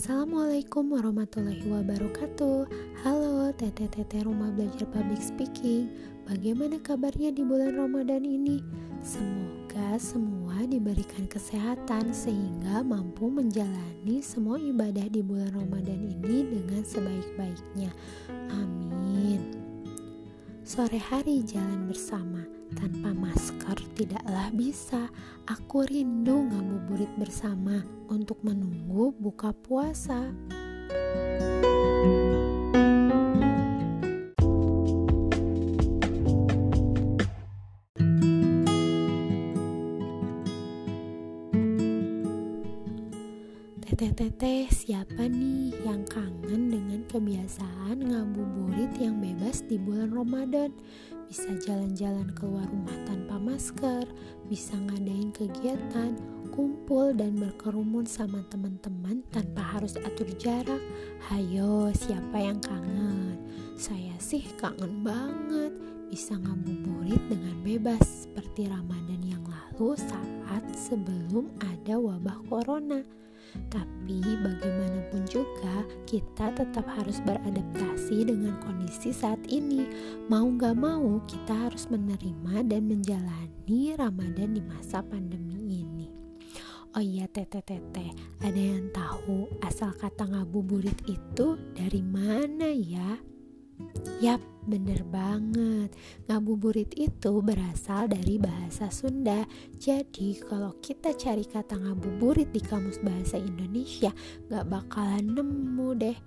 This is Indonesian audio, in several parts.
Assalamualaikum warahmatullahi wabarakatuh. Halo teteh-teteh rumah belajar public speaking. Bagaimana kabarnya di bulan Ramadan ini? Semoga semua diberikan kesehatan Sehingga mampu menjalani semua ibadah di bulan Ramadan ini dengan sebaik-baiknya. Amin Sore hari jalan bersama tanpa masker tidaklah bisa. Aku rindu ngabuburit bersama untuk menunggu buka puasa. Teteh-teteh, siapa nih yang kangen dengan kebiasaan ngabuburit yang bebas di bulan Ramadan? Bisa jalan-jalan keluar rumah tanpa masker, bisa ngadain kegiatan, kumpul dan berkerumun sama teman-teman tanpa harus atur jarak. Hayo, siapa yang kangen? Saya sih kangen banget bisa ngabuburit dengan bebas seperti Ramadan yang lalu saat sebelum ada wabah corona. Tapi bagaimanapun juga kita tetap harus beradaptasi dengan kondisi saat ini. Mau gak mau kita harus menerima dan menjalani Ramadan di masa pandemi ini. Oh iya teteh-teteh, ada yang tahu asal kata ngabuburit itu dari mana ya? Yap, bener banget. Ngabuburit itu berasal dari bahasa Sunda. Jadi kalau kita cari kata ngabuburit di kamus bahasa Indonesia, gak bakalan nemu deh.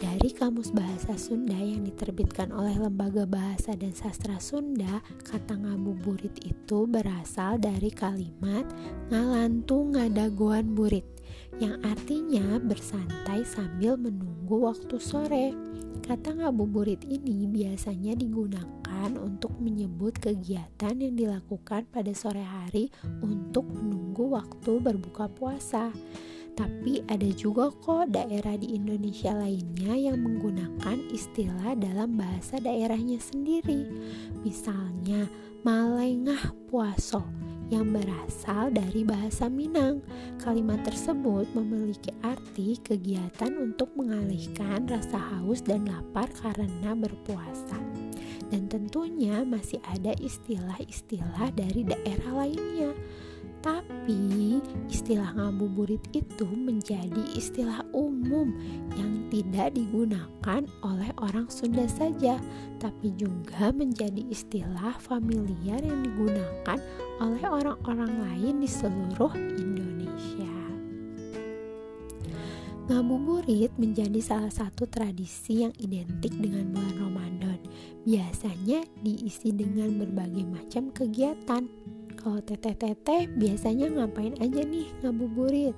Dari Kamus Bahasa Sunda yang diterbitkan oleh Lembaga Bahasa dan Sastra Sunda, kata ngabuburit itu berasal dari kalimat ngalantu ngadagoan burit yang artinya bersantai sambil menunggu waktu sore. Kata ngabuburit ini biasanya digunakan untuk menyebut kegiatan yang dilakukan pada sore hari untuk menunggu waktu berbuka puasa. Tapi ada juga kok daerah di Indonesia lainnya yang menggunakan istilah dalam bahasa daerahnya sendiri. Misalnya, Malengah Puaso yang berasal dari bahasa Minang. Kalimat tersebut memiliki arti kegiatan untuk mengalihkan rasa haus dan lapar karena berpuasa. Dan tentunya masih ada istilah-istilah dari daerah lainnya. Tapi istilah ngabuburit itu menjadi istilah umum yang tidak digunakan oleh orang Sunda saja, tapi juga menjadi istilah familiar yang digunakan oleh orang-orang lain di seluruh Indonesia. Ngabuburit menjadi salah satu tradisi yang identik dengan bulan Ramadan. Biasanya diisi dengan berbagai macam kegiatan kalau teteh-teteh biasanya ngapain aja nih ngabuburit?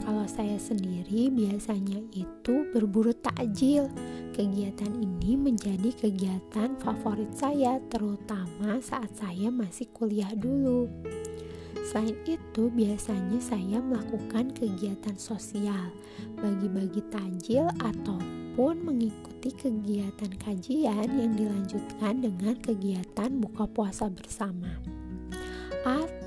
Kalau saya sendiri biasanya itu berburu takjil. Kegiatan ini menjadi kegiatan favorit saya terutama saat saya masih kuliah dulu. Selain itu, biasanya saya melakukan kegiatan sosial, bagi-bagi takjil ataupun mengikuti kegiatan kajian yang dilanjutkan dengan kegiatan buka puasa bersama atau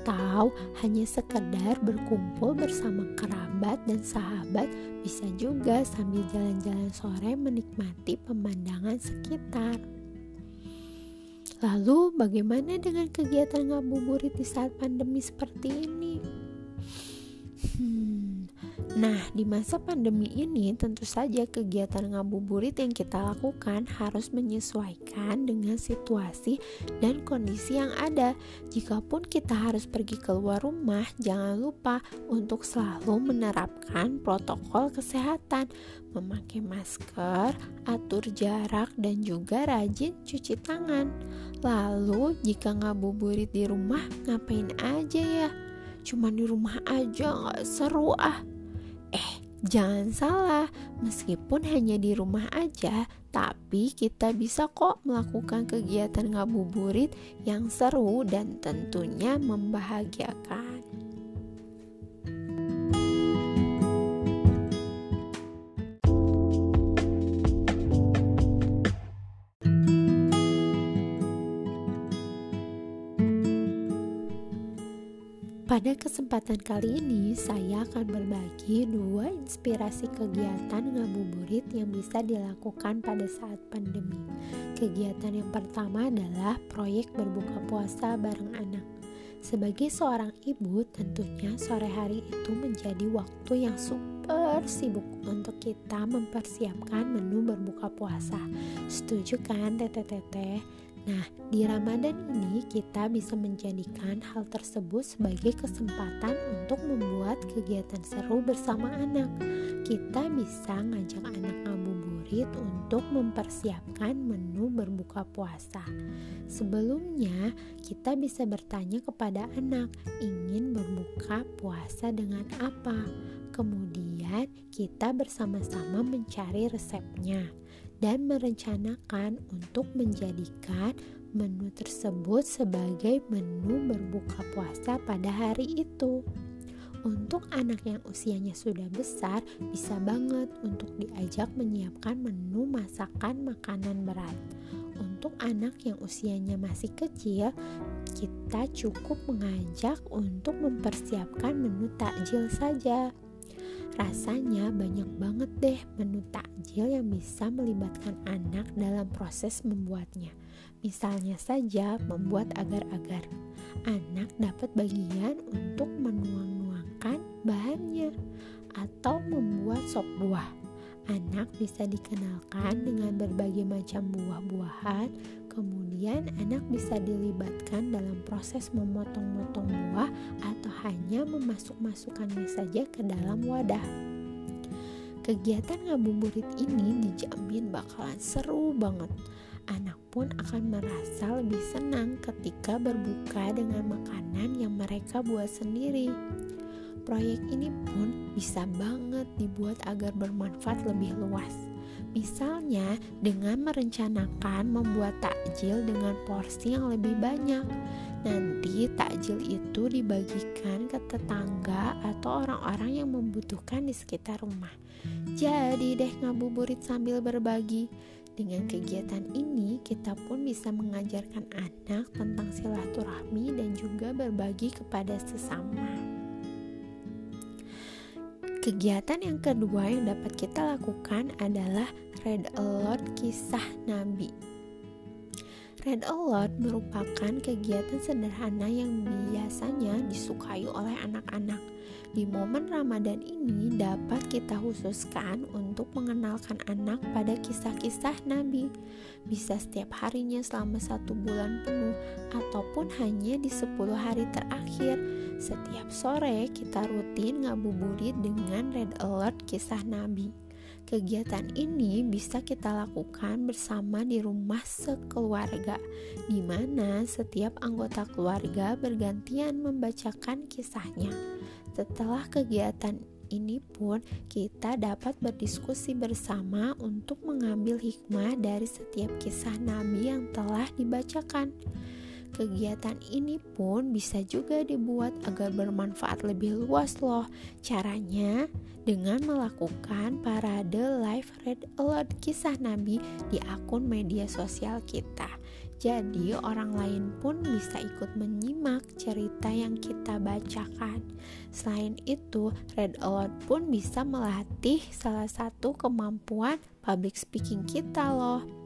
hanya sekedar berkumpul bersama kerabat dan sahabat bisa juga sambil jalan-jalan sore menikmati pemandangan sekitar. Lalu bagaimana dengan kegiatan ngabuburit di saat pandemi seperti ini? Hmm, Nah, di masa pandemi ini tentu saja kegiatan ngabuburit yang kita lakukan harus menyesuaikan dengan situasi dan kondisi yang ada. Jikapun kita harus pergi keluar rumah, jangan lupa untuk selalu menerapkan protokol kesehatan, memakai masker, atur jarak, dan juga rajin cuci tangan. Lalu, jika ngabuburit di rumah, ngapain aja ya? Cuma di rumah aja nggak seru ah Eh, jangan salah, meskipun hanya di rumah aja, tapi kita bisa kok melakukan kegiatan ngabuburit yang seru dan tentunya membahagiakan. Pada kesempatan kali ini, saya akan berbagi dua inspirasi kegiatan ngabuburit yang bisa dilakukan pada saat pandemi. Kegiatan yang pertama adalah proyek berbuka puasa bareng anak. Sebagai seorang ibu, tentunya sore hari itu menjadi waktu yang super sibuk untuk kita mempersiapkan menu berbuka puasa. Setuju kan, teteh-teteh? Nah, di Ramadan ini kita bisa menjadikan hal tersebut sebagai kesempatan untuk membuat kegiatan seru bersama anak. Kita bisa ngajak anak ngabuburit untuk mempersiapkan menu berbuka puasa. Sebelumnya, kita bisa bertanya kepada anak, ingin berbuka puasa dengan apa? Kemudian, kita bersama-sama mencari resepnya dan merencanakan untuk menjadikan menu tersebut sebagai menu berbuka puasa pada hari itu. Untuk anak yang usianya sudah besar, bisa banget untuk diajak menyiapkan menu masakan makanan berat. Untuk anak yang usianya masih kecil, kita cukup mengajak untuk mempersiapkan menu takjil saja. Rasanya banyak banget deh menu takjil yang bisa melibatkan anak dalam proses membuatnya. Misalnya saja membuat agar-agar. Anak dapat bagian untuk menuang-nuangkan bahannya atau membuat sop buah Anak bisa dikenalkan dengan berbagai macam buah-buahan, kemudian anak bisa dilibatkan dalam proses memotong-motong buah atau hanya memasuk-masukkannya saja ke dalam wadah. Kegiatan ngabuburit ini dijamin bakalan seru banget. Anak pun akan merasa lebih senang ketika berbuka dengan makanan yang mereka buat sendiri. Proyek ini pun bisa banget dibuat agar bermanfaat lebih luas. Misalnya dengan merencanakan membuat takjil dengan porsi yang lebih banyak. Nanti takjil itu dibagikan ke tetangga atau orang-orang yang membutuhkan di sekitar rumah. Jadi deh ngabuburit sambil berbagi. Dengan kegiatan ini, kita pun bisa mengajarkan anak tentang silaturahmi dan juga berbagi kepada sesama. Kegiatan yang kedua yang dapat kita lakukan adalah Red Alert Kisah Nabi. Red Alert merupakan kegiatan sederhana yang biasanya disukai oleh anak-anak. Di momen Ramadan ini dapat kita khususkan untuk mengenalkan anak pada kisah-kisah Nabi. Bisa setiap harinya selama satu bulan penuh ataupun hanya di 10 hari terakhir setiap sore kita rutin ngabuburit dengan red alert kisah Nabi. Kegiatan ini bisa kita lakukan bersama di rumah sekeluarga, di mana setiap anggota keluarga bergantian membacakan kisahnya. Setelah kegiatan ini pun kita dapat berdiskusi bersama untuk mengambil hikmah dari setiap kisah Nabi yang telah dibacakan. Kegiatan ini pun bisa juga dibuat agar bermanfaat lebih luas loh. Caranya dengan melakukan parade live red alert kisah Nabi di akun media sosial kita. Jadi orang lain pun bisa ikut menyimak cerita yang kita bacakan. Selain itu, red alert pun bisa melatih salah satu kemampuan public speaking kita loh.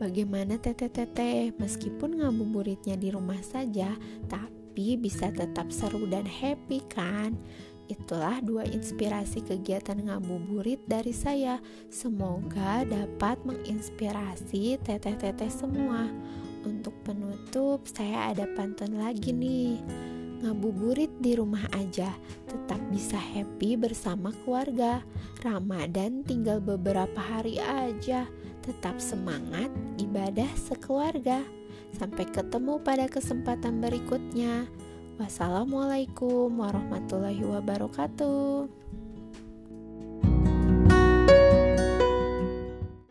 Bagaimana teteh-teteh, meskipun ngabuburitnya di rumah saja, tapi bisa tetap seru dan happy kan? Itulah dua inspirasi kegiatan ngabuburit dari saya. Semoga dapat menginspirasi teteh-teteh semua. Untuk penutup, saya ada pantun lagi nih ngabuburit di rumah aja, tetap bisa happy bersama keluarga. Ramadan tinggal beberapa hari aja, tetap semangat ibadah sekeluarga. Sampai ketemu pada kesempatan berikutnya. Wassalamualaikum warahmatullahi wabarakatuh.